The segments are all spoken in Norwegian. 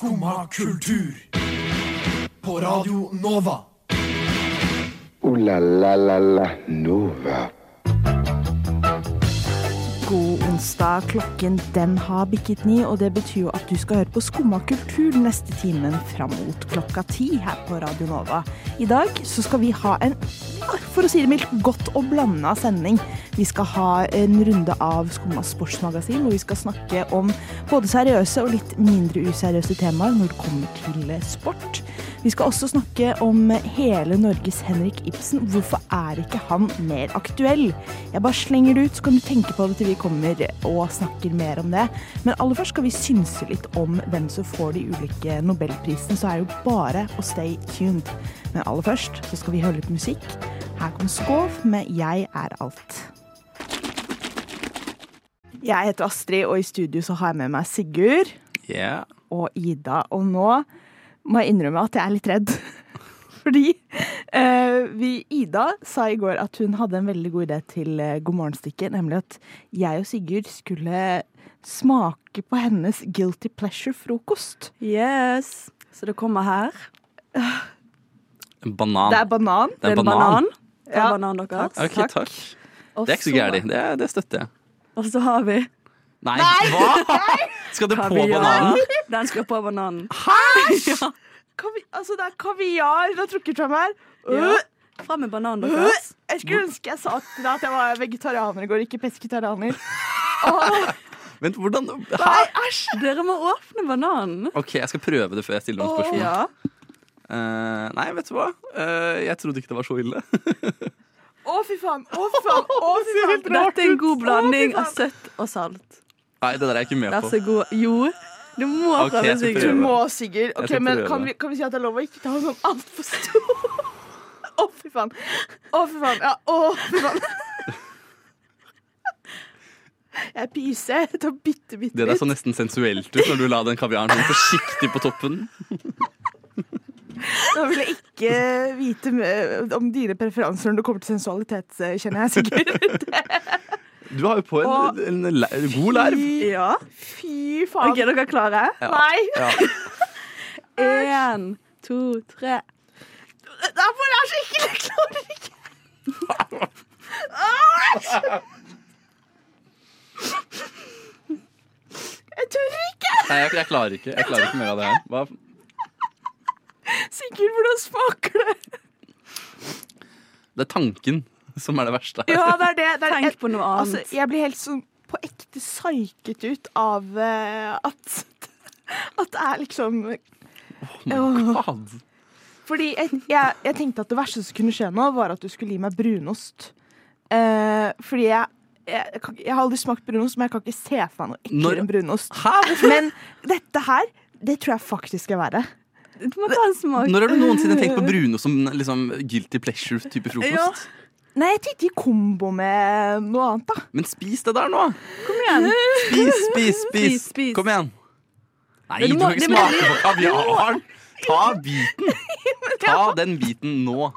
Skumma kultur. På Radio Nova. Ooh la la la la Nova. God onsdag. Klokken den har bikket ni, og det betyr jo at du skal høre på Skumma kultur neste timen fram mot klokka ti her på Radio Nova. I dag så skal vi ha en, for å si det mildt, godt og blanda sending. Vi skal ha en runde av Skumma sportsmagasin, hvor vi skal snakke om både seriøse og litt mindre useriøse temaer når det kommer til sport. Vi skal også snakke om hele Norges Henrik Ibsen. Hvorfor er ikke han mer aktuell? Jeg bare slenger det ut, så kan du tenke på det til vi kommer og snakker mer om det. Men aller først skal vi synse litt om hvem som får de ulike nobelprisene, så er det jo bare å stay tuned. Men aller først så skal vi høre litt musikk. Her kommer Skov med 'Jeg er alt'. Jeg heter Astrid, og i studio så har jeg med meg Sigurd Yeah. og Ida. Og nå må jeg innrømme at jeg er litt redd. Fordi eh, vi, Ida sa i går at hun hadde en veldig god idé til eh, God morgen-stikket, nemlig at jeg og Sigurd skulle smake på hennes guilty pleasure-frokost. Yes. Så det kommer her. En banan. Det er banan. Det er en banan. Det er Ja. banan deres. Ok, takk. Det er ikke så gærent. Det, det støtter jeg. Og så har vi Nei, hva?! Skal det på kaviar. bananen? Den skal på bananen. Kavi altså, det er kaviar du har trukket fram her. Ja. Øh, Fram med bananen øh. deres. Jeg skulle ønske jeg sa til deg at jeg var vegetarianer i går, ikke pesketarianer. Vent, hvordan Hæ? Nei, æsj! Dere må åpne bananen. OK, jeg skal prøve det før jeg stiller noen spørsmål. Ja. Eh, nei, vet du hva? Eh, jeg trodde ikke det var så ille. Å, fy faen! Å, fy faen! Å, fy faen. Dette er en god blanding av søtt og salt. Nei, det der er jeg ikke med Vær på. så god. Jo, du må Ok, prøve, jeg skal Sigurd. Du prøve. må, Sigurd. Ok, skal men prøve. kan vi, kan vi si at det er lov å ikke ta sånn altfor stor Å, fy faen. Å, fy faen. Ja, å, fy faen. Jeg pyser. Jeg tar bitte, bitte Det der så nesten sensuelt ut når du la den kaviaren sånn forsiktig på toppen. Da vil jeg ikke vite om dine preferanser når det kommer til sensualitet, kjenner jeg sikkert. Du har jo på Å. en, en, en god lerv. Ja. Fy faen. OK, dere er klare? Nei. Ja. Én, to, tre. Det får. Jeg klarer ikke. Jeg tør ikke. Nei, jeg, jeg klarer ikke Jeg klarer ikke mer av det her. Hva? Sigurd, hvordan smaker det? Det er tanken som er det verste. Ja, det er det. det er, Tenk på noe Altså, annet. jeg blir helt sånn på ekte psyket ut av uh, at At det er liksom God. Fordi jeg, jeg, jeg tenkte at det verste som kunne skje nå, var at du skulle gi meg brunost. Uh, fordi jeg, jeg, jeg, kan jeg har aldri smakt brunost, men jeg kan ikke se for meg noe eklere Når- enn brunost. Hæ? Men dette her, det tror jeg faktisk er verre. Du må ta en smak. Når har du noensinne tenkt på brunost som liksom guilty pleasure-type frokost? Ja. Nei, jeg tenkte i kombo med noe annet, da. Men spis det der nå! Kom igjen. Spis, spis, spis! Spis, spis. Kom igjen. Nei, du du må- kan ikke smake på kaviaren! Ta biten! Ta den biten nå.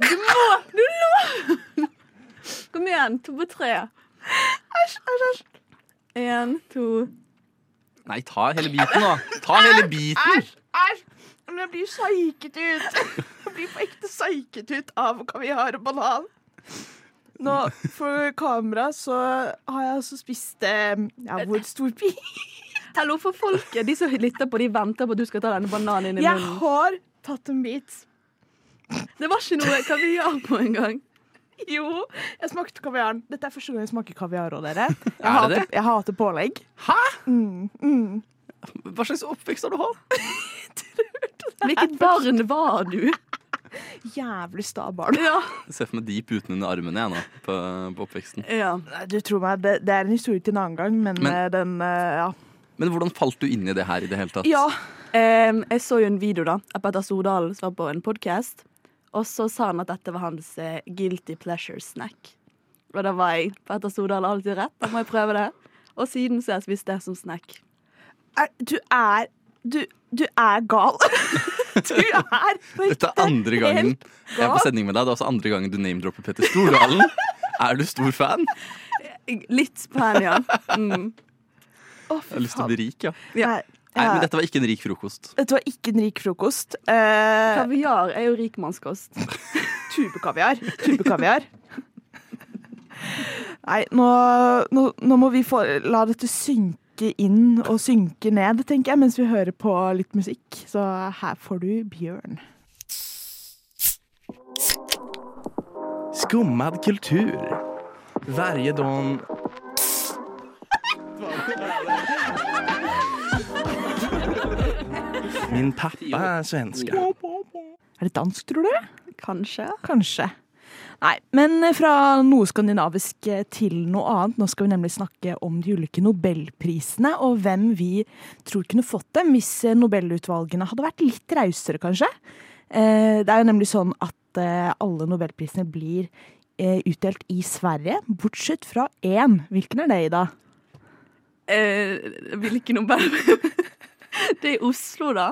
Du må Kom igjen. To på tre. Æsj, æsj, æsj. Én, to Nei, ta hele biten, da. Ta hele biten. Æsj, æsj. Men jeg blir psyket ut. Jeg blir på ekte psyket ut av kaviar og banan. Nå, for kamera så har jeg altså spist eh, Ja, hvor stor pi? Hallo for folket. De som lytter på, de venter på at du skal ta denne bananen inn i Jeg har tatt en bit. Det var ikke noe kaviar på engang. Jo, jeg smakte kaviaren. Dette er første gang jeg smaker kaviar òg, dere. Jeg Er det hater, det? jeg hater pålegg. Hæ? Mm, mm. Hva slags oppvekst har du hatt? Hvilket barn var du? Jævlig sta barn. Ja. Jeg ser for meg Deep uten under armene jeg nå, på, på oppveksten. ja. Du tror meg, det, det er en historie til en annen gang, men, Men- eh, den eh, Ja. Men hvordan falt du inn i det her i det hele tatt? ja. Em, jeg så jo en video da av Petter Stordalen som var på en podkast. Og så sa han at dette var hans eh, guilty pleasure snack. Og da var jeg Petter Stordalen har alltid rett, da må jeg prøve det. Og siden så har jeg spist det som snack. Er, du er du, du er gal. du er Dette er andre gangen jeg er på sending med deg. Det er også andre gangen du name-dropper Petter Stordalen. Er du stor fan? Litt fan, ja. Mm. Oh, Jeg har lyst til å bli rik, ja. Ja. Nei, Nei, men dette var ikke en rik frokost. dette var ikke en rik frokost. Eh, Kaviar er jo rikmannskost. Tubekaviar. Tubekaviar. Nei, nå, nå, nå må vi få la dette synke inn og synke ned, tenker jeg, mens vi hører på litt musikk. Så her får du Bjørn. Skummad kultur. Varje dag... Min pappa er svenska. Er det dansk, tror du? Kanskje. Kanskje. Nei, men fra noe skandinavisk til noe annet. Nå skal vi nemlig snakke om de ulike nobelprisene, og hvem vi tror kunne fått dem hvis nobelutvalgene hadde vært litt rausere, kanskje. Eh, Det er jo nemlig sånn at eh, alle nobelprisene blir eh, utdelt i Sverige, bortsett fra én. Hvilken er det, Ida? Eh, hvilken Nobel... Det er Oslo, da.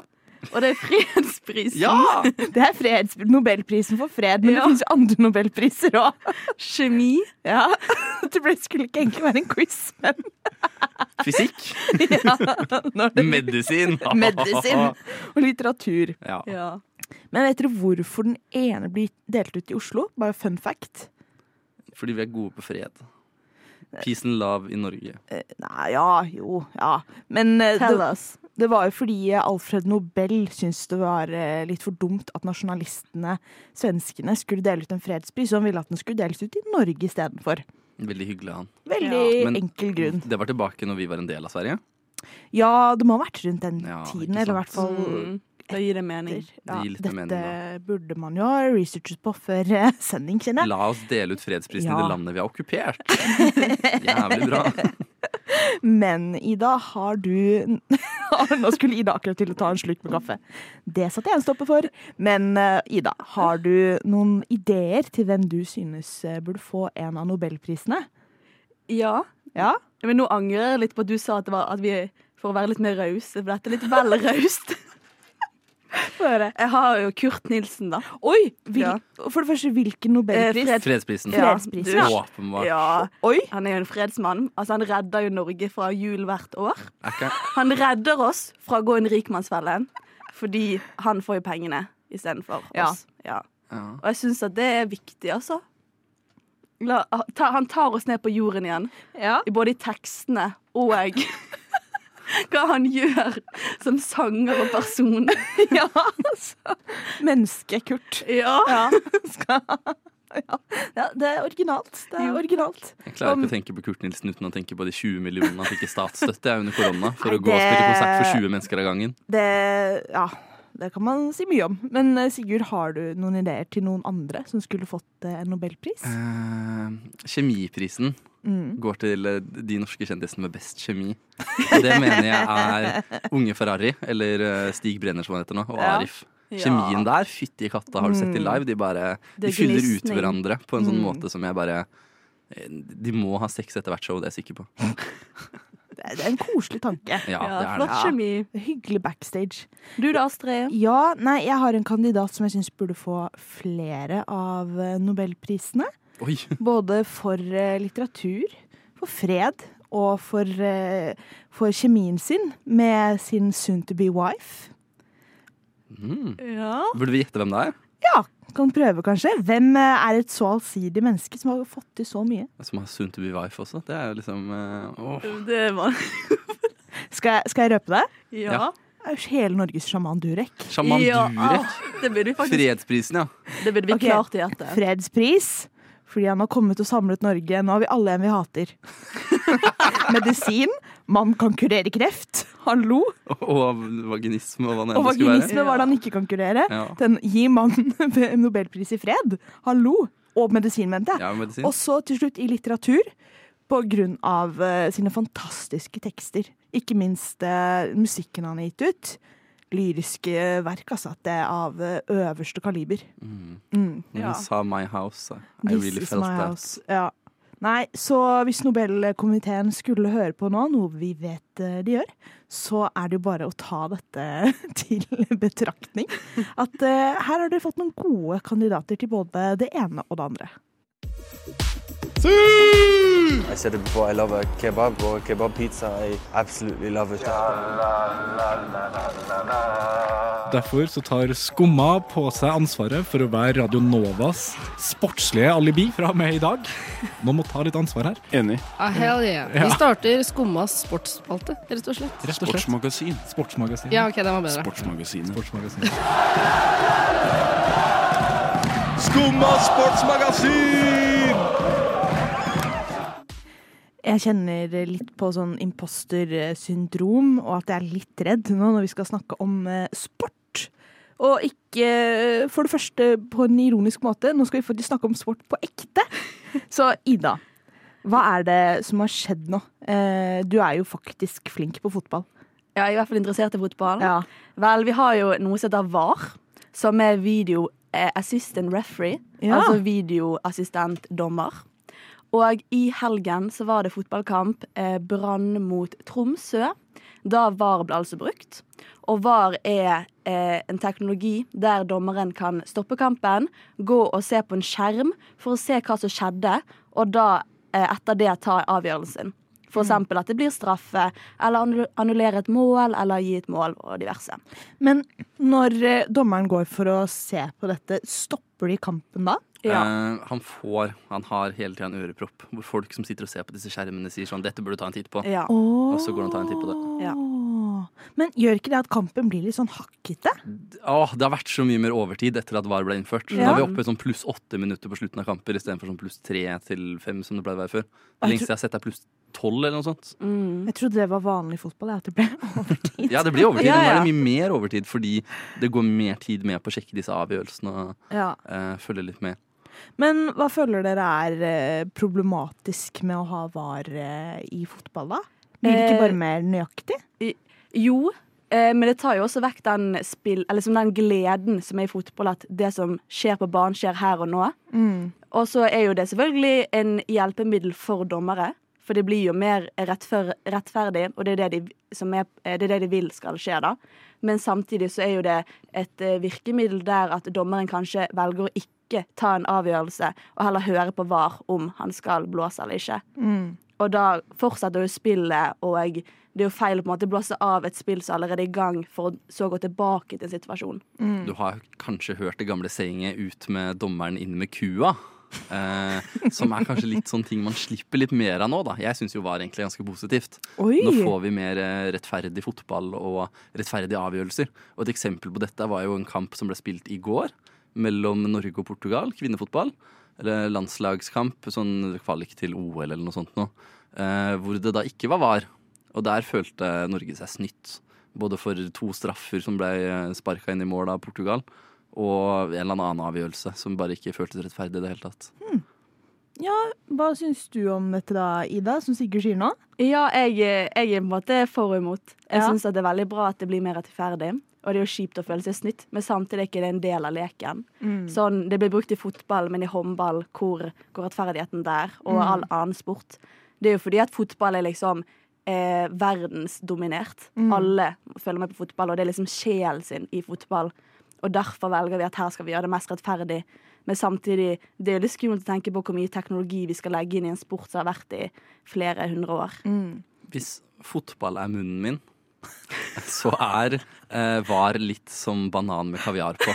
Og det er fredsprisen. Ja! Det er freds Nobelprisen for fred, men det finnes jo andre nobelpriser òg. Kjemi. Ja. Det skulle ikke egentlig være en quiz, men Fysikk. ja, det Medisin. Medisin og litteratur. Ja. Ja. Men vet dere hvorfor den ene blir delt ut i Oslo? Bare fun fact. Fordi vi er gode på fred. Peace and love i Norge. Eh, Nei, ja, jo, ja. Men eh, Tell det, us. Det var jo fordi Alfred Nobel syntes det var eh, litt for dumt at nasjonalistene, svenskene, skulle dele ut en fredspris, og han ville at den skulle deles ut i Norge istedenfor. Veldig hyggelig av han. Veldig ja. enkel grunn. Det var tilbake når vi var en del av Sverige. Ja, det må ha vært rundt den Ja, tiden, eller i hvert fall Mm. Da gir det mening. Ja, gir litt dette mening, burde man jo ha researchet på før eh, sending, kjenner jeg. La oss dele ut fredsprisen Ja. i det landet vi har okkupert. Jævlig bra. Men Ida, har du Nå skulle Ida akkurat til å ta en slurk med kaffe. Det satte jeg en stopper for. Men eh, Ida, har du noen ideer til hvem du synes eh, burde få en av nobelprisene? Ja. Ja? Men nå angrer jeg litt på at du sa at, det var, at vi for å være litt mer rause, for dette er litt vel raust. Jeg har jo Kurt Nilsen, da. Oi! Vil, Ja. For det første, hvilken nobelpris? Eh, fred- Fredsprisen. Ja, Fredsprisen, ja. Åpenbart. Ja, Oi! han er jo en fredsmann. Altså, han redder jo Norge fra jul hvert år. Okay. Han redder oss fra å gå inn i rikmannsfellen, fordi han får jo pengene istedenfor oss. Ja. ja. Og jeg syns at det er viktig, altså. La, ta, han tar oss ned på jorden igjen, Ja. i både i tekstene og hva han gjør som sanger og person. ja altså. Menneske Kurt. Ja. Ja. Skal, ja. ja. Det er originalt. Det er originalt. Jeg klarer ikke å tenke på Kurt Nilsen uten å tenke på de 20 millionene han fikk i statsstøtte under korona for Nei, å gå og spille konsert for 20 mennesker av gangen. Det, ja, det kan man si mye om. Men eh, Sigurd, har du noen ideer til noen andre som skulle fått eh, en nobelpris? Eh, kjemiprisen Mm. går til eh, de norske kjendisene med best kjemi. Det mener jeg er Unge Ferrari, eller Stig Brenner som han heter nå, og Ja. Arif. Kjemien der, fytti katta, har du sett de live? De bare De er fyller ut hverandre på en sånn Mm. måte som jeg bare De må ha sex etter hvert show, det er jeg sikker på. Det, er, en koselig tanke. Ja, det er flott kjemi. Hyggelig backstage. Du da, Astrid? Ja, nei, jeg har en kandidat som jeg syns burde få flere av eh, nobelprisene. Oi! Både for eh, litteratur, for fred og for, eh, for kjemien sin med sin soon to be wife. Mm. Ja. Burde vi gjette hvem det er? Ja, kan prøve kanskje. Hvem eh, er et så allsidig menneske som har fått til så mye? Som har soon to be wife også. Det er jo liksom eh, åh. Det var Skal jeg, skal jeg røpe det? Ja. Ja. Er Hele Norges sjaman Durek. Sjaman Ja. Durek. Det vi faktisk Fredsprisen, ja. Det burde vi okay. klart i hjertet. Fredspris. Fordi han har kommet og samlet Norge. Nå har vi alle en vi hater. Medisin. Man kan kurere kreft. Han lo. Og vaginisme og hva det Og vaginisme var det han ikke kan kurere. Ja. Den Gi mannen nobelpris i fred. Han lo. Og medisin, mente jeg. Ja, medisin. Og så til slutt i litteratur. På grunn av uh, sine fantastiske tekster. Ikke minst uh, musikken han har gitt ut. Lyriske verk, altså. At det er av eh, øverste kaliber. Mm. Mm. When Ja. he saw my house, I This really felt that. Ja. Nei, så hvis Nobelkomiteen skulle høre på nå, noe vi vet eh, de gjør, så er det jo bare å ta dette til betraktning. At uh, her har dere fått noen gode kandidater til både det ene og det andre. I said it before, I love a kebab or a kebab pizza. I absolutely love it. Derfor så tar Skumma på seg ansvaret for å være Radio Novas sportslige alibi fra og med i dag. Nå må ta litt ansvar her. Enig. Ah, hell yeah. Vi starter Skummas sportsspalte, rett og slett. Rett og slett. Sportsmagasin. Sportsmagasin. Ja, ok, den var bedre. Sportsmagasinet. Sportsmagasin. Skumma sportsmagasin! Jeg kjenner litt på sånn impostersyndrom, og at jeg er litt redd nå når vi skal snakke om eh, sport. Og ikke for det første på en ironisk måte. Nå skal vi faktisk snakke om sport på ekte. Så Ida, hva er det som har skjedd nå? Eh, Du er jo faktisk flink på fotball. Ja, Jeg er i hvert fall interessert i fotball. Ja. Vel, vi har jo noe som heter VAR, som er video eh, assistant referee. Ja. Altså videoassistent-dommer. Og i helgen så var det fotballkamp eh, Brann mot Tromsø. Da VAR ble altså brukt. Og VAR er eh, en teknologi der dommeren kan stoppe kampen, gå og se på en skjerm for å se hva som skjedde, og da eh, etter det ta avgjørelsen. For eksempel at det blir straffe, eller annu- annullere et mål, eller gi et mål, og diverse. Men når eh, dommeren går for å se på dette, stopper de kampen da? Ja. Uh, han får Han har hele tida en ørepropp hvor folk som sitter og ser på disse skjermene, sier sånn 'Dette burde du ta en titt på'. Ja. Og så går han og tar en titt på det. Ja. Men gjør ikke det at kampen blir litt sånn hakkete? Åh, det har vært så mye mer overtid etter at VAR ble innført. Ja. er vi oppe i sånn pluss åtte minutter på slutten av kamper istedenfor sånn pluss tre til fem som det pleide å være før. Det lengste jeg har sett er pluss tolv eller noe sånt. Mm. Jeg trodde det var vanlig fotball, at det ble overtid. Ja, det blir overtid. Ja, men Nå er det mye mer overtid fordi det går mer tid med på å sjekke disse avgjørelsene og Ja. uh, følge litt med. Men hva føler dere er eh, problematisk med å ha VAR eh, i fotball, da? Blir det ikke Eh, bare mer nøyaktig? Jo, eh, men det tar jo også vekk den spill, eller som den gleden som er i fotball, at det som skjer på banen, skjer her og nå. Mm. Og så er jo det selvfølgelig en hjelpemiddel for dommere. For det blir jo mer rettfer rettferdig, og det er det, de, som er, det er det de vil skal skje, da. Men samtidig så er jo det et virkemiddel der at dommeren kanskje velger å ikke ta en avgjørelse, og heller høre på VAR om han skal blåse eller ikke. Mm. Og da fortsetter jo spillet, og det er jo feil å på en måte blåse av et spill som allerede er i gang, for å så gå tilbake til en situasjon. Mm. Du har kanskje hørt det gamle sayinget 'ut med dommeren, inn med kua'. Eh, som er kanskje litt sånn ting man slipper litt mer av nå, da. Jeg syns jo var egentlig ganske positivt. Oi! Nå får vi mer eh, rettferdig fotball og rettferdige avgjørelser. Og et eksempel på dette var jo en kamp som ble spilt i går mellom Norge og Portugal, kvinnefotball. Eller landslagskamp, sånn kvalik til OL eller noe sånt noe. Eh, hvor det da ikke var VAR. Og der følte Norge seg snytt. Både for to straffer som ble sparka inn i mål av Portugal, og en eller annen avgjørelse som bare ikke føltes rettferdig i det hele tatt. Ja, hva syns du om dette da, Ida, som Sigurd sier nå? Ja, jeg, jeg er på en måte for og imot. Jeg Ja. syns det er veldig bra at det blir mer rettferdig. Og det er jo kjipt å føle seg snytt, men samtidig er ikke det en del av leken. Sånn, Det blir brukt i fotball, men i håndball, hvor går rettferdigheten der? Og all annen sport. Det er jo fordi at fotball er liksom eh, verdensdominert. Alle følger med på fotball, og det er liksom sjelen sin i fotball. Og derfor velger vi at her skal vi gjøre det mest rettferdig. Men samtidig, det er litt skummelt å tenke på hvor mye teknologi vi skal legge inn i en sport som har vært i flere hundre år. Hvis fotball er munnen min, så er eh, VAR litt som banan med kaviar på.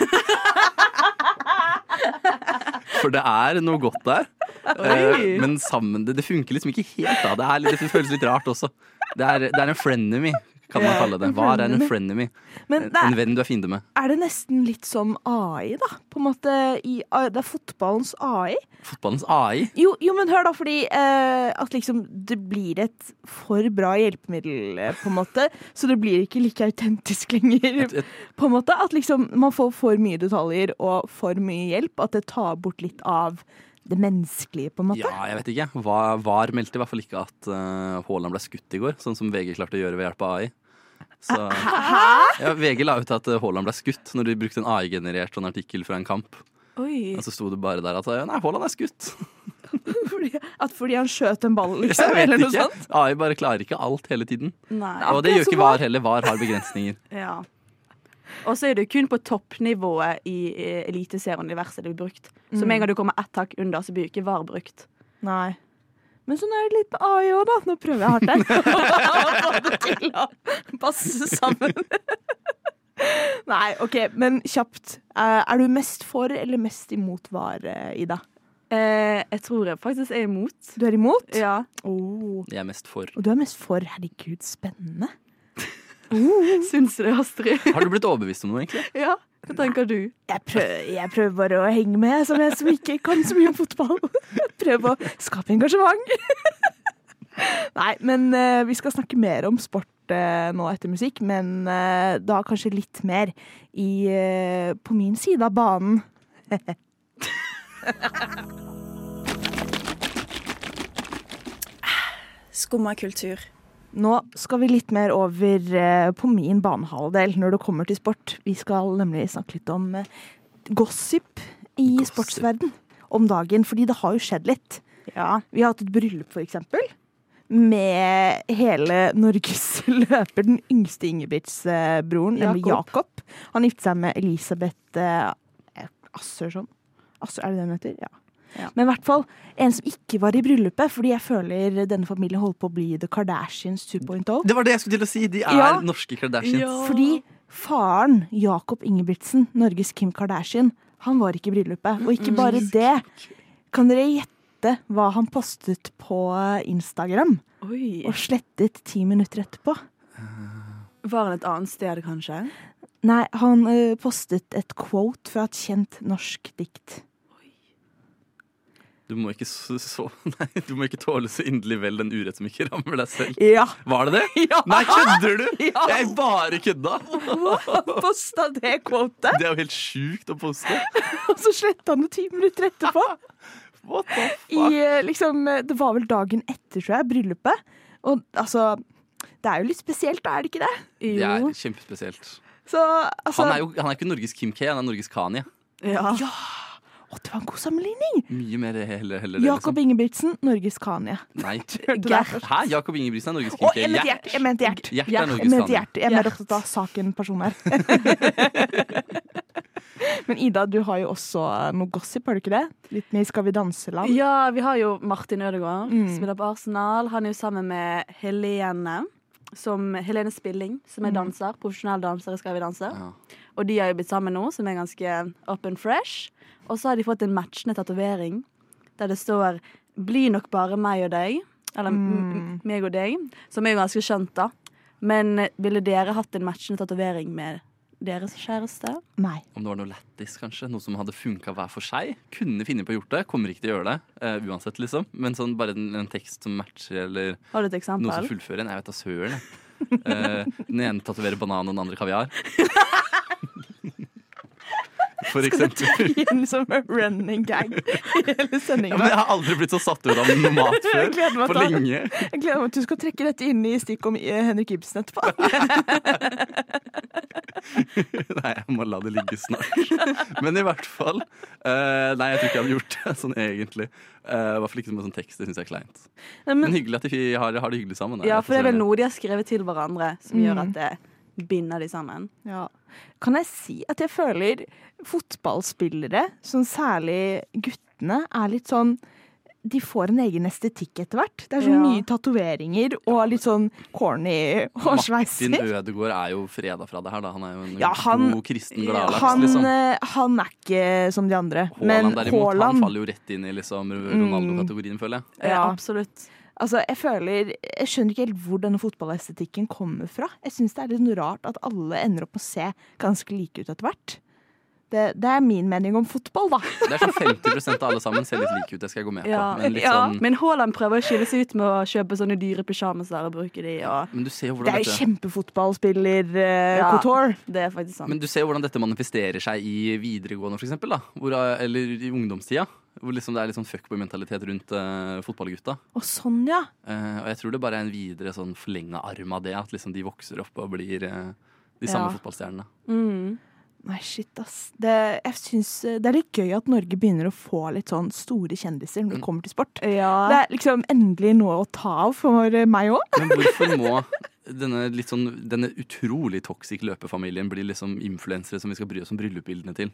For det er noe godt der. Eh, men sammen det, det funker liksom ikke helt. da Det, er litt, det føles litt rart også. Det er, det er en frenemy, kan man kalle det. Hva er en frenemy. En, en venn du er fiende med. er det nesten litt som AI, da? På en måte, i, Det er fotballens AI. Fotballens AI. Jo, jo men hør da, fordi eh, at liksom det blir et for bra hjelpemiddel, eh, på en måte. Så det blir ikke like autentisk lenger. Et, et, På en måte At liksom man får for mye detaljer og for mye hjelp. At det tar bort litt av det menneskelige, på en måte. ja, jeg vet ikke. Var, VAR meldte i hvert fall ikke at Haaland uh, ble skutt i går, sånn som VG klarte å gjøre ved hjelp av AI. Så, ja, VG la ut at eh, Haaland ble skutt når de brukte en AI-generert sånn artikkel fra en kamp. Oi. Og så sto det bare der at eh, nei, Haaland er skutt. Fordi, at fordi han skjøt en ball, liksom? Jeg vet Eller noe ikke. sånt? AI bare klarer ikke alt hele tiden. Nei. Og det gjør ikke VAR. VAR heller. VAR har begrensninger. Ja. Og så er det kun på toppnivået i eh, Eliteserien-universet det blir brukt. Så med en gang du kommer ett hakk under, så blir jo ikke VAR brukt. Nei. Men sånn er det litt med AI òg, da. Nå prøver jeg hardt her. Få det til å passe sammen. Nei, OK, men kjapt. Eh, Er du mest for eller mest imot VAR, eh, Ida? Eh, jeg tror jeg faktisk er imot. Du er imot? Ja. Oh. Jeg er mest for. Og du er mest for. Herregud, spennende. Syns du det, Astrid? Har du blitt overbevist om noe, egentlig? Ja. Hva tenker du? Jeg prøver, jeg prøver bare å henge med, som jeg som ikke kan så mye om fotball. Prøve å skape engasjement. Nei, men uh, vi skal snakke mer om sport uh, nå etter musikk, men uh, da kanskje litt mer i, på min side av banen. Skumma kultur. Nå skal vi litt mer over eh, på min banehalvdel når det kommer til sport. Vi skal nemlig snakke litt om eh, gossip i sportsverden om dagen, fordi det har jo skjedd litt. Ja, Vi har hatt et bryllup, for eksempel. Med hele Norges løper, den yngste Ingebrigtsbroren, nemlig Jakob. Jakob. Han giftet seg med Elisabeth eh, Assersson. Asser, er det det hun heter? Ja. Men i hvert fall en som ikke var i bryllupet, fordi jeg føler denne familien holder på å bli The Kardashians 2.0. Det var det jeg skulle til å si! De er Ja. norske Kardashians. Fordi faren, Jakob Ingebrigtsen, Norges Kim Kardashian, han var ikke i bryllupet. Og ikke bare det. Kan dere gjette hva han postet på Instagram? Oi. Og slettet ti minutter etterpå? Var han et annet sted, kanskje? Nei, han eh, postet et quote fra et kjent norsk dikt. Du må ikke så, så Nei, du må ikke tåle så inderlig vel den urett som ikke rammer deg selv. Ja. Var det det? Ja. Nei, kødder du? Ja. Jeg bare kødda! Posta det quotet, Det er jo helt sjukt å poste. og så sletta han det ti minutter etterpå. What the I, eh, liksom, eh, det var vel dagen etter, tror jeg, bryllupet. Og altså Det er jo litt spesielt, da, er det ikke det? Det er kjempespesielt. Så altså Han er jo han er ikke Norges Kim K, han er Norges Kanye. Ja. Å, det var en god sammenligning! Mye mer heller, heller Jakob liksom. Ingebrigtsen, Norges Kanye. Nei. Gert. Hæ? Jakob Ingebrigtsen er Norges Å, Kim jeg mente Gjert. Jeg mente Gjert. Hjert er Jeg Norges Kanye. Jeg er mer opptatt av saken person her. Men Ida, du har jo også noe gossip, har du ikke det? Litt med Skal vi danse-land. Ja, vi har jo Martin Ødegaard, Mm. spiller på Arsenal. Han er jo sammen med Helene, som, Helene Spilling, som er Mm. danser. Profesjonell danser i Skal vi danse. Ja. Og de har jo blitt sammen nå, som er ganske up and fresh. Og så har de fått en matchende tatovering der det står 'Bli nok bare meg og deg'. Eller Mm. meg og deg, som er jo ganske skjønt, da. Men eh, ville dere hatt en matchende tatovering med deres kjæreste? Nei. Om det var noe lættis, kanskje. Noe som hadde funka hver for seg. Kunne finne på å gjort det. Kommer ikke til å gjøre det. Uh, uansett, liksom. Men sånn bare en, en tekst som matcher, eller Har du et eksempel? noe som fullfører en. Jeg vet da søren. Eh, den ene tatoverer banan, og den andre kaviar. For eksempel. Igjen som en running gag i hele Ja, sendinga. men jeg har aldri blitt så satt ut av noe mat før. For lenge. Jeg gleder meg til du skal trekke dette inn i stikk om eh, Henrik Ibsen etterpå. Nei, jeg må la det ligge snart. Men i hvert fall uh, Nei, jeg tror ikke jeg hadde gjort det sånn egentlig. Uh, I hvert fall ikke med sånn tekst. Det syns jeg er kleint. Nei, Men, men- hyggelig at de har, har det hyggelig sammen. Ja, for det er vel noe de har skrevet til hverandre som Mm. gjør at det binder de sammen. Ja. Kan jeg si at jeg føler fotballspillere, sånn særlig guttene, er litt sånn de får en egen estetikk etter hvert. Det er så Ja. mye tatoveringer og litt sånn corny Martin hårsveiser. Ødegaard er jo freda fra det her, da. Han er jo en Ja, han- god kristen gladlaks, Han, liksom. eh, han er ikke som de andre. Men Haaland derimot, han Haaland faller jo rett inn i liksom Ronaldo-kategorien, føler jeg. Ja. absolutt. Altså, jeg føler Jeg skjønner ikke helt hvor denne fotballestetikken kommer fra. Jeg syns det er litt rart at alle ender opp med å se ganske like ut etter hvert. Det, det er min mening om fotball, da. Det er sånn 50% av alle sammen ser litt like ut, det skal jeg gå med på. Ja. Men, ja. sånn, Men Haaland prøver å skille seg ut med å kjøpe sånne dyre pysjamaser og bruke de. Og... men du ser jo Det er jo dette kjempefotballspiller uh, Ja. Couture. Det er faktisk sant. Men du ser jo hvordan dette manifesterer seg i videregående, for eksempel, da. Hvor, eller i ungdomstida. Hvor liksom det er litt sånn fuckboy-mentalitet rundt uh, fotballgutta. Og sånn, ja. Uh, og jeg tror det bare er en videre sånn forlenga arm av det. At liksom de vokser opp og blir uh, de samme Ja. fotballstjernene. Mm. Nei, shit, ass. Det, jeg synes, det er litt gøy at Norge begynner å få litt sånn store kjendiser når det kommer til sport. Ja. Det er liksom endelig noe å ta av for meg òg. Men hvorfor må denne, litt sånn, denne utrolig toxic løpefamilien bli liksom influensere som vi skal bry oss om bryllupsbildene til?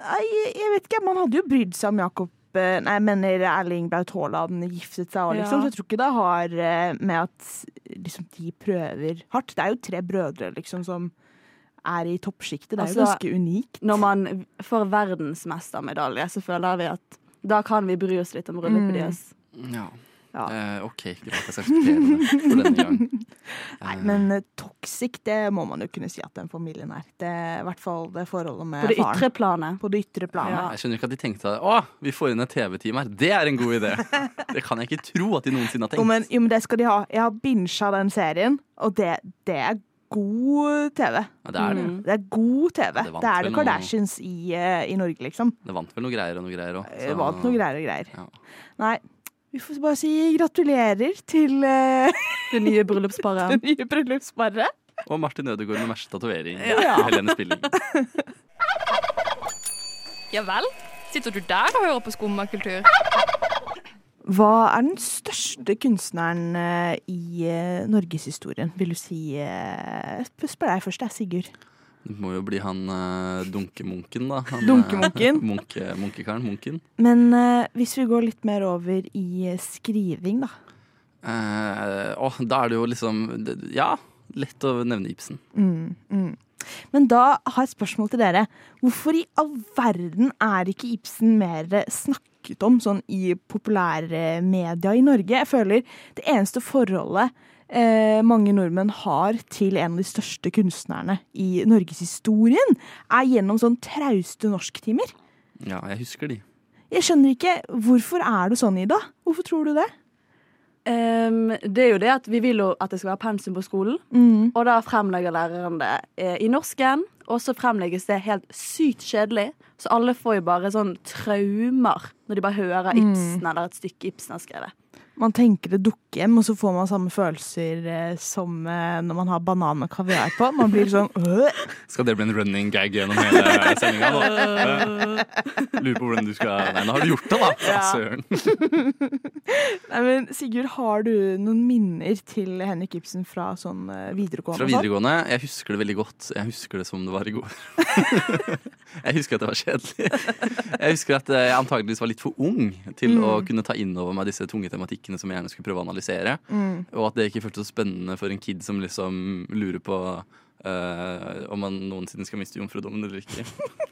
Nei, jeg vet ikke. Man hadde jo brydd seg om Jakob eh, Nei, jeg mener Erling Braut Haaland giftet seg òg, liksom. Ja. Så jeg tror ikke det har eh, med at liksom, de prøver hardt. Det er jo tre brødre, liksom, som er i toppsjiktet. Det er jo Altså, ganske unikt. Når man får verdensmestermedalje, så føler vi at da kan vi bry oss litt om bryllupen Mm. Ja. Ja. Eh, OK, greit. Jeg skal akseptere det for denne gang. Nei, men eh, toxic, det må man jo kunne si at den familien er. Det er i hvert fall det forholdet med På det faren. ytre planet. På det ytre planet. Ja. Jeg skjønner ikke at de tenkte å, vi får inn et TV-team her. Det er en god idé. Det kan jeg ikke tro at de noensinne har Jo, tenkt. men, jo, men det skal de ha. Jeg har binsja den serien, og det, det er god TV. Ja, det er det. Mm. Det er god TV. det Det, er det noe- Kardashians i, eh, i Norge, liksom. Det vant vel noe greier og noe greier òg. Så... vant noe greier og greier. Ja. Nei, vi får bare si gratulerer til uh, Det nye bryllupsparet. det nye bryllupsparet. Og Martin Ødegaard med verste tatovering. Ja. Helene Spilling. Ja vel? Sitter du der og hører på skummakultur? Hva er den største kunstneren eh, i eh, norgeshistorien, vil du si? spør deg først, jeg, Sigurd. Det må jo bli han uh, dunkemunken, da. Han, Dunkemunken? eh, munke, munkekaren. Munken. Men uh, hvis vi går litt mer over i skriving, da. Uh, oh, da er det jo liksom Ja, lett å nevne Ibsen. Mm, mm. Men da har jeg et spørsmål til dere. Hvorfor i all verden er ikke Ibsen mer snakket om sånn i populærmedia i Norge? Jeg føler det eneste forholdet eh, mange nordmenn har til en av de største kunstnerne i norgeshistorien, er gjennom sånn trauste norsktimer. Ja, jeg husker de. Jeg skjønner ikke Hvorfor er det sånn, Ida? Hvorfor tror du det? Um, det er jo det at vi vil jo at det skal være pensum på skolen, Mm. og da fremlegger læreren det eh, i norsken, og så fremlegges det helt sykt kjedelig, så alle får jo bare sånn traumer når de bare hører Mm. Eller et stykke Ibsen har skrevet. Man tenker det dukker hjem, og så får man samme følelser eh, som eh, når man har banan med kaviar på. Man blir sånn øh. Skal det bli en running gag gjennom hele sendinga? Lurer på hvordan du skal Nei, nå har du gjort det, da! Ja. Søren. Nei, men Sigurd, har du noen minner til Henrik Ibsen fra sånn eh, videregående? Fra videregående. Jeg husker det veldig godt. Jeg husker det som det var i går. jeg husker at det var kjedelig. Jeg husker at jeg antageligvis var litt for ung til Mm. å kunne ta inn over meg disse tunge tematikkene som jeg gjerne skulle prøve å analysere. Mm. Og at det ikke føltes så spennende for en kid som liksom lurer på uh, om man noensinne skal miste jomfrudommen eller ikke.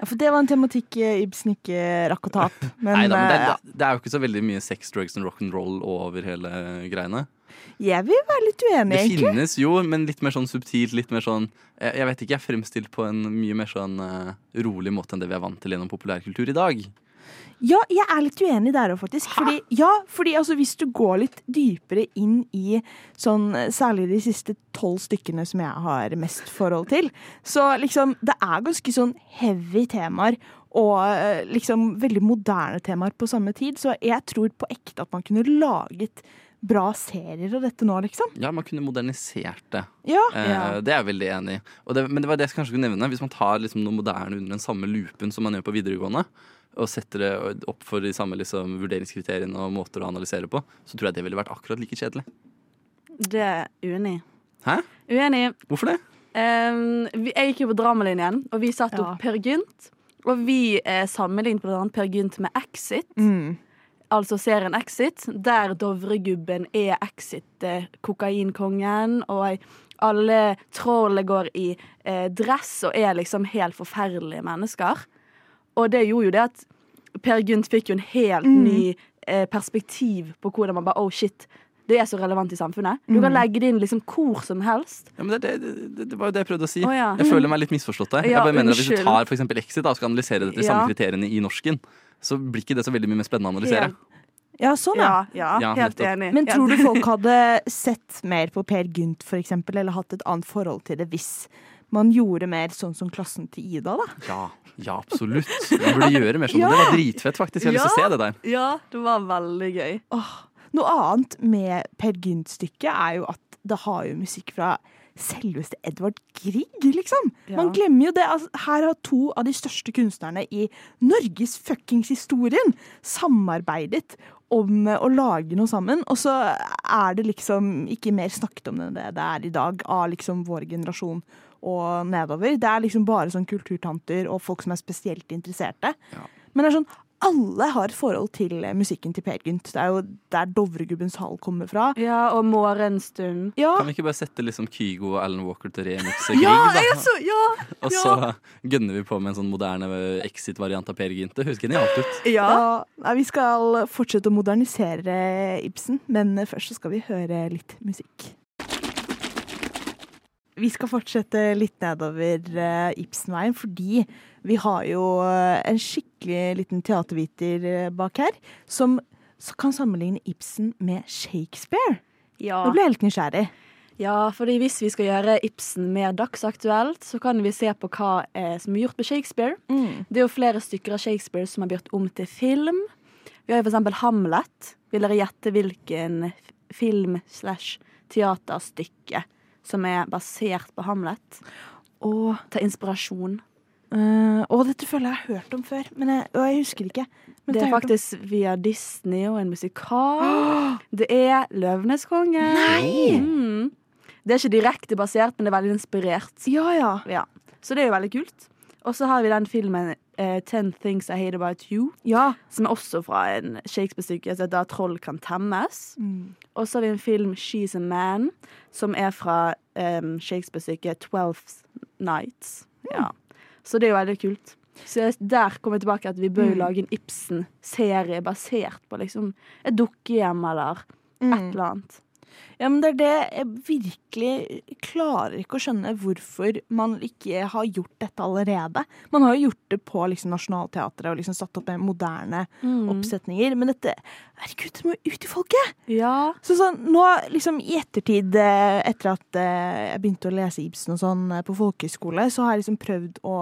Ja, for det var en tematikk eh, Ibsen ikke rakk å ta opp. Men, Nei, da, men det, eh, det, det er jo ikke så veldig mye sex, drugs and rock'n'roll over hele greiene. jeg vil være litt uenig, Det egentlig. finnes jo, men litt mer sånn subtilt. Litt mer sånn Jeg, jeg vet ikke, jeg er fremstilt på en mye mer sånn uh, rolig måte enn det vi er vant til gjennom populærkultur i dag. Ja, jeg er litt uenig der òg, faktisk. Fordi, ja, fordi altså, hvis du går litt dypere inn i sånn Særlig de siste tolv stykkene som jeg har mest forhold til, så liksom Det er ganske sånn heavy temaer. Og eh, liksom veldig moderne temaer på samme tid. Så jeg tror på ekte at man kunne laget bra serier av dette nå, liksom. Ja, man kunne modernisert det. Ja. Eh, Det er jeg veldig enig i. Det, men det var det jeg kanskje skulle nevne. Hvis man tar liksom noe moderne under den samme loopen som man gjør på videregående, og setter det opp for de samme liksom, vurderingskriteriene og måter å analysere på, så tror jeg det ville vært akkurat like kjedelig. Det er uenig. Hæ? Uenig. Hvorfor det? Um, vi, jeg gikk jo på dramalinjen, og vi satte Ja. opp Per Gynt. Og vi eh, sammenlignet bl.a. Per Gynt med Exit, Mm. altså serien Exit, der Dovregubben er Exit, eh, kokainkongen, og alle trollene går i eh, dress og er liksom helt forferdelige mennesker. Og det gjorde jo det at Per Gynt fikk jo en helt Mm. ny eh, perspektiv på hvordan man bare Oh shit, det er så relevant i samfunnet. Du kan Mm. legge det inn liksom hvor som helst. Ja, men det, det, det, det var jo det jeg prøvde å si. Oh, ja. Jeg føler meg litt misforstått der. Ja, jeg bare mener at Hvis du tar for Exit da, og skal analysere det til Ja. samme kriteriene i norsken, så blir ikke det så veldig mye mer spennende å analysere. Helt- Ja, sånn, ja. Ja, ja, Ja, helt nettopp. enig. Men tror du folk hadde sett mer på Per Gynt, eksempel, eller hatt et annet forhold til det hvis man gjorde mer sånn som klassen til Ida, da? Ja, ja, absolutt. Man burde gjøre mer sånn. Ja. Det var dritfett, faktisk. Jeg har lyst til å Ja. se det der. Ja, det var veldig gøy. Åh, noe annet med Per Gynt-stykket er jo at det har jo musikk fra selveste Edvard Grieg, liksom. Ja. Man glemmer jo det. Altså, her har to av de største kunstnerne i Norges fuckings historien samarbeidet om eh, å lage noe sammen, og så er det liksom ikke mer snakket om det enn det det er i dag, av liksom vår generasjon og nedover. Det er liksom bare sånn kulturtanter og folk som er spesielt interesserte. Men det er sånn alle har et forhold til eh, musikken til Per Gynt. Det er jo der Dovregubbens hall kommer fra. Ja, og Morgenstund. Ja, Kan vi ikke bare sette liksom Kygo og Alan Walker til remikse Grieg, ja, da? jeg så, ja, Og så gønner vi på med en sånn moderne exit-variant av Per Gynt. Det høres genialt ut. ja. Nei, vi skal fortsette å modernisere Ibsen, men først så skal vi høre litt musikk. Vi skal fortsette litt nedover uh, Ibsenveien, fordi vi har jo eh, en skikkelig liten teaterviter eh, bak her, som kan sammenligne Ibsen med Shakespeare. Ja. Nå ble jeg helt nysgjerrig. ja, fordi hvis vi skal gjøre Ibsen mer dagsaktuelt, så kan vi se på hva eh, som er gjort med Shakespeare. Det er jo flere stykker av Shakespeare som er blitt om til film. Vi har jo eksempel Hamlet. Vil dere gjette hvilken film slash teaterstykke som er basert på Hamlet? Og til inspirasjon. Uh, og dette føler jeg har hørt om før, men jeg, og jeg husker ikke. Men Det er faktisk via Disney og en musikal. Det er Løvenes konge. Nei! Mm. Det er ikke direkte basert, men det er veldig inspirert. Ja, ja. Ja. Så det er jo veldig kult. Og så har vi den filmen uh, Ten Things I Hate About You, Ja. som er også fra en Shakespeare-stykke som heter Troll kan temmes. Mm. Og så har vi en film She's a Man, som er fra um, Shakespeare-stykket Twelfth Nights. Ja. Så det er jo veldig kult. Så der kommer jeg tilbake at vi bør jo Mm. lage en Ibsen-serie basert på liksom et dukkehjem eller et Mm. eller annet. Ja, men det er det jeg virkelig klarer ikke å skjønne hvorfor man ikke har gjort dette allerede. Man har jo gjort det på liksom, Nationaltheatret og liksom satt opp med moderne Mm. oppsetninger, men dette Herregud, det må ut i folket! Ja. Så sånn, nå liksom i ettertid, eh, etter at eh, jeg begynte å lese Ibsen og sånn eh, på folkehøyskole, så har jeg liksom prøvd å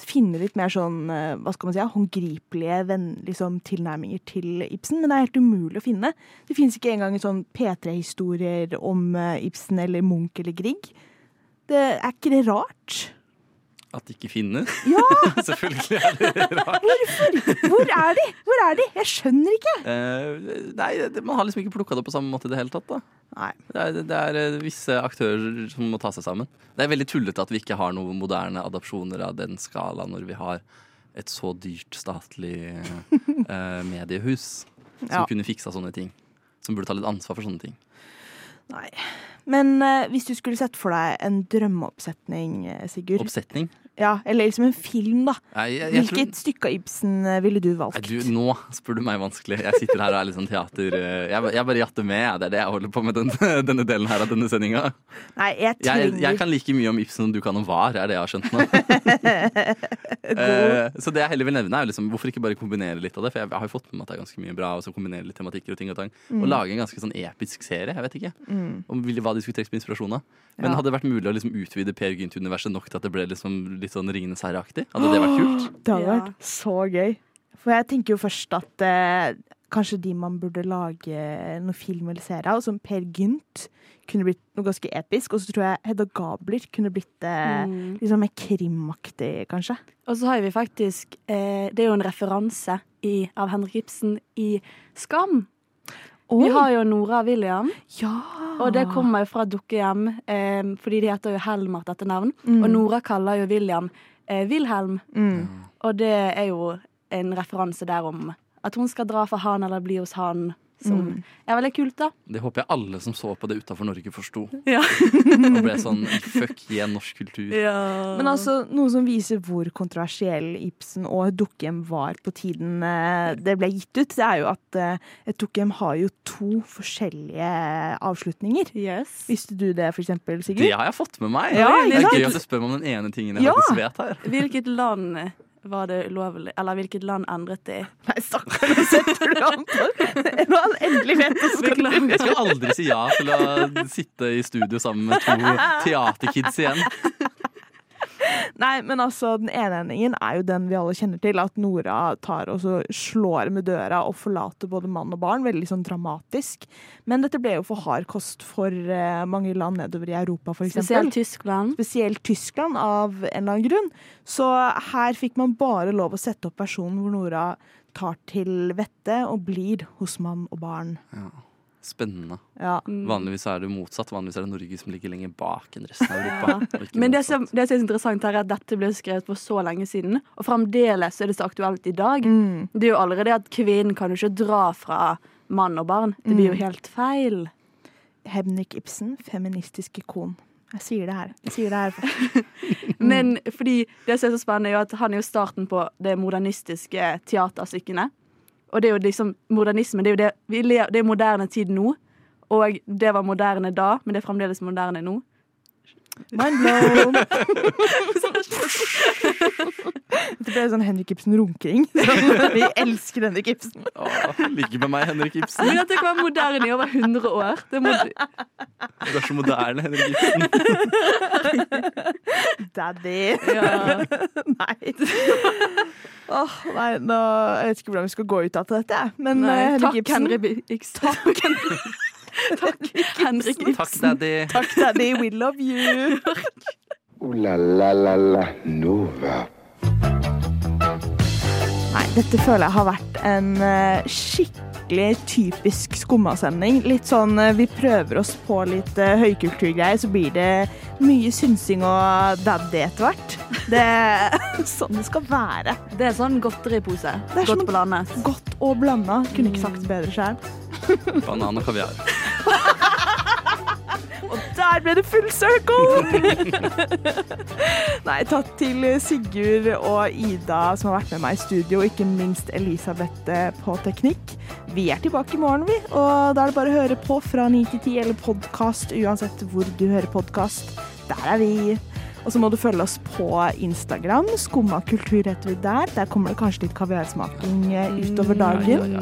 finne litt mer sånn, eh, hva skal man si, håndgripelige venn, liksom, tilnærminger til Ibsen, men det er helt umulig å finne. Det finnes ikke engang sånn P3-historier om eh, Ibsen eller Munch eller Grieg. Det er ikke det rart? At de ikke finnes? Ja! Selvfølgelig er det rart. Hvorfor? Hvor er de? Hvor er de? Jeg skjønner ikke. Eh, nei, det, man har liksom ikke plukka det på samme måte i det hele tatt. da Nei. Det er, det er eh, visse aktører som må ta seg sammen. Det er veldig tullete at vi ikke har noen moderne adopsjoner av den skala når vi har et så dyrt statlig eh, mediehus som Ja. kunne fiksa sånne ting. Som burde ta litt ansvar for sånne ting. Nei. Men eh, hvis du skulle sett for deg en drømmeoppsetning, eh, Sigurd Oppsetning? Ja, Eller liksom en film, da. Nei, jeg- jeg tror- Hvilket stykke av Ibsen eh, ville du valgt? Nei, du, nå spør du meg vanskelig. Jeg sitter her og er litt sånn teater... eh, Jeg, jeg bare jatter med. Det er det jeg holder på med den, denne delen her av denne sendinga. Jeg Jeg, trenger jeg kan like mye om Ibsen som du kan om var, er det jeg har skjønt nå. uh, så det jeg heller vil nevne, er liksom, hvorfor ikke bare kombinere litt av det? For jeg har jo fått med meg at det er ganske mye bra, og så kombinere litt tematikker og ting og tang. Mm. Og lage en ganske sånn episk serie, jeg vet ikke. Mm. Om hva de skulle trekke som inspirasjon av. Men Ja. hadde det vært mulig å liksom utvide Per Gynt-universet nok til at det ble liksom litt sånn Ringenes herre-aktig? Hadde det vært kult? Det hadde vært så gøy. For jeg tenker jo først at eh, kanskje de man burde lage noen film eller serie av, som Per Gynt, kunne blitt noe ganske episk. Og så tror jeg Hedda Gabler kunne blitt eh, Mm. liksom mer krimaktig, kanskje. Og så har vi faktisk eh, Det er jo en referanse i, av Henrik Ibsen i Skam. Vi har jo Nora og William, Ja! og det kommer jo fra dukkehjem. Eh, fordi de heter jo Helm etter dette navn. Mm. Og Nora kaller jo William eh, Wilhelm. Mm. Og det er jo en referanse der om at hun skal dra for han eller bli hos han. Som Mm. er veldig kult, da. Det håper jeg alle som så på det utafor Norge, forsto. Ja. Og ble sånn fuck yeah, norsk kultur. Men altså, noe som viser hvor kontroversiell Ibsen og dukkehjem var på tiden eh, det ble gitt ut, det er jo at eh, et dukkehjem har jo to forskjellige avslutninger. Yes. Visste du det, for eksempel, Sigurd? Det har jeg fått med meg. Ja, det er gøy at du spør meg om den ene tingen jeg Ja. faktisk vet her. Hvilket land var det ulovlig Eller hvilket land endret de? Nei, stakkar, nå setter du an Når han endelig vet det, så skal du Jeg skal aldri si ja til å sitte i studio sammen med to teaterkids igjen. Nei, men altså, den ene endingen er jo den vi alle kjenner til, at Nora tar og så slår med døra og forlater både mann og barn. Veldig sånn dramatisk. Men dette ble jo for hard kost for eh, mange land nedover i Europa, for eksempel. Spesielt Tyskland. Spesielt Tyskland, av en eller annen grunn. Så her fikk man bare lov å sette opp versjonen hvor Nora tar til vettet og blir hos mann og barn. Spennende. Ja. Vanligvis er det motsatt. Vanligvis er det Norge som ligger lenger bak enn resten av Europa. Men det som, det som er interessant her, er at dette ble skrevet for så lenge siden, og fremdeles er det så aktuelt i dag. Mm. Det er jo allerede at kvinnen kan jo ikke dra fra mann og barn. Det blir jo Mm. helt feil. Hebnik Ibsen, feministisk ikon. Jeg sier det her. Jeg sier det her. Men fordi det som er så spennende, er jo at han er jo starten på det modernistiske teaterstykkene. Og det er jo liksom modernisme. Det er jo det, det er moderne tid nå. Og det var moderne da, men det er fremdeles moderne nå. Mind blown. Det ble sånn Henrik Ibsen-runkering. Vi elsker Henrik Ibsen. Åh, Ligger med meg, Henrik Ibsen. Men at det kan være moderne i over 100 år. Det er mod Du er så moderne, Henrik Ibsen. Daddy. Ja. nei. Åh, nei, nå, jeg vet ikke hvordan vi skal gå ut av dette, men Nei, eh, Henrik takk, Ibsen. Henrik Ibsen. Takk, Henrik Ibsen. Takk, Henrik Ibsen. Takk, daddy. Takk, Daddy. We love you. Ooh la la la la Nova. Nei, dette føler jeg har vært en eh, skikkelig typisk skummasending. Litt sånn eh, vi prøver oss på litt uh, høykulturgreier, så blir det mye synsing og daddy etter hvert. Det er sånn det skal være. Det er sånn godteripose. Er Godt sånn- blandet. Godt og blanda. Kunne ikke sagt bedre sjøl. Banan og kaviar. Der ble det full circle! Nei, takk til Sigurd og Ida som har vært med meg i studio, og ikke minst Elisabeth eh, på teknikk. Vi er tilbake i morgen, vi, og da er det bare å høre på fra 9 til 10 eller podkast uansett hvor du hører podkast. Der er vi. Og så må du følge oss på Instagram. Skumma kultur heter vi der. Der kommer det kanskje litt kaviarsmaking eh, utover dagen.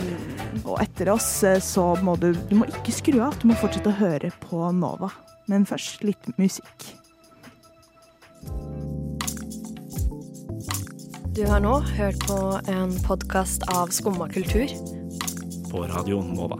Og etter oss eh, så må du Du må ikke skru av, du må fortsette å høre på Nova. Men først litt musikk. Du har nå hørt på en podkast av Skumma kultur. På Radio Nova.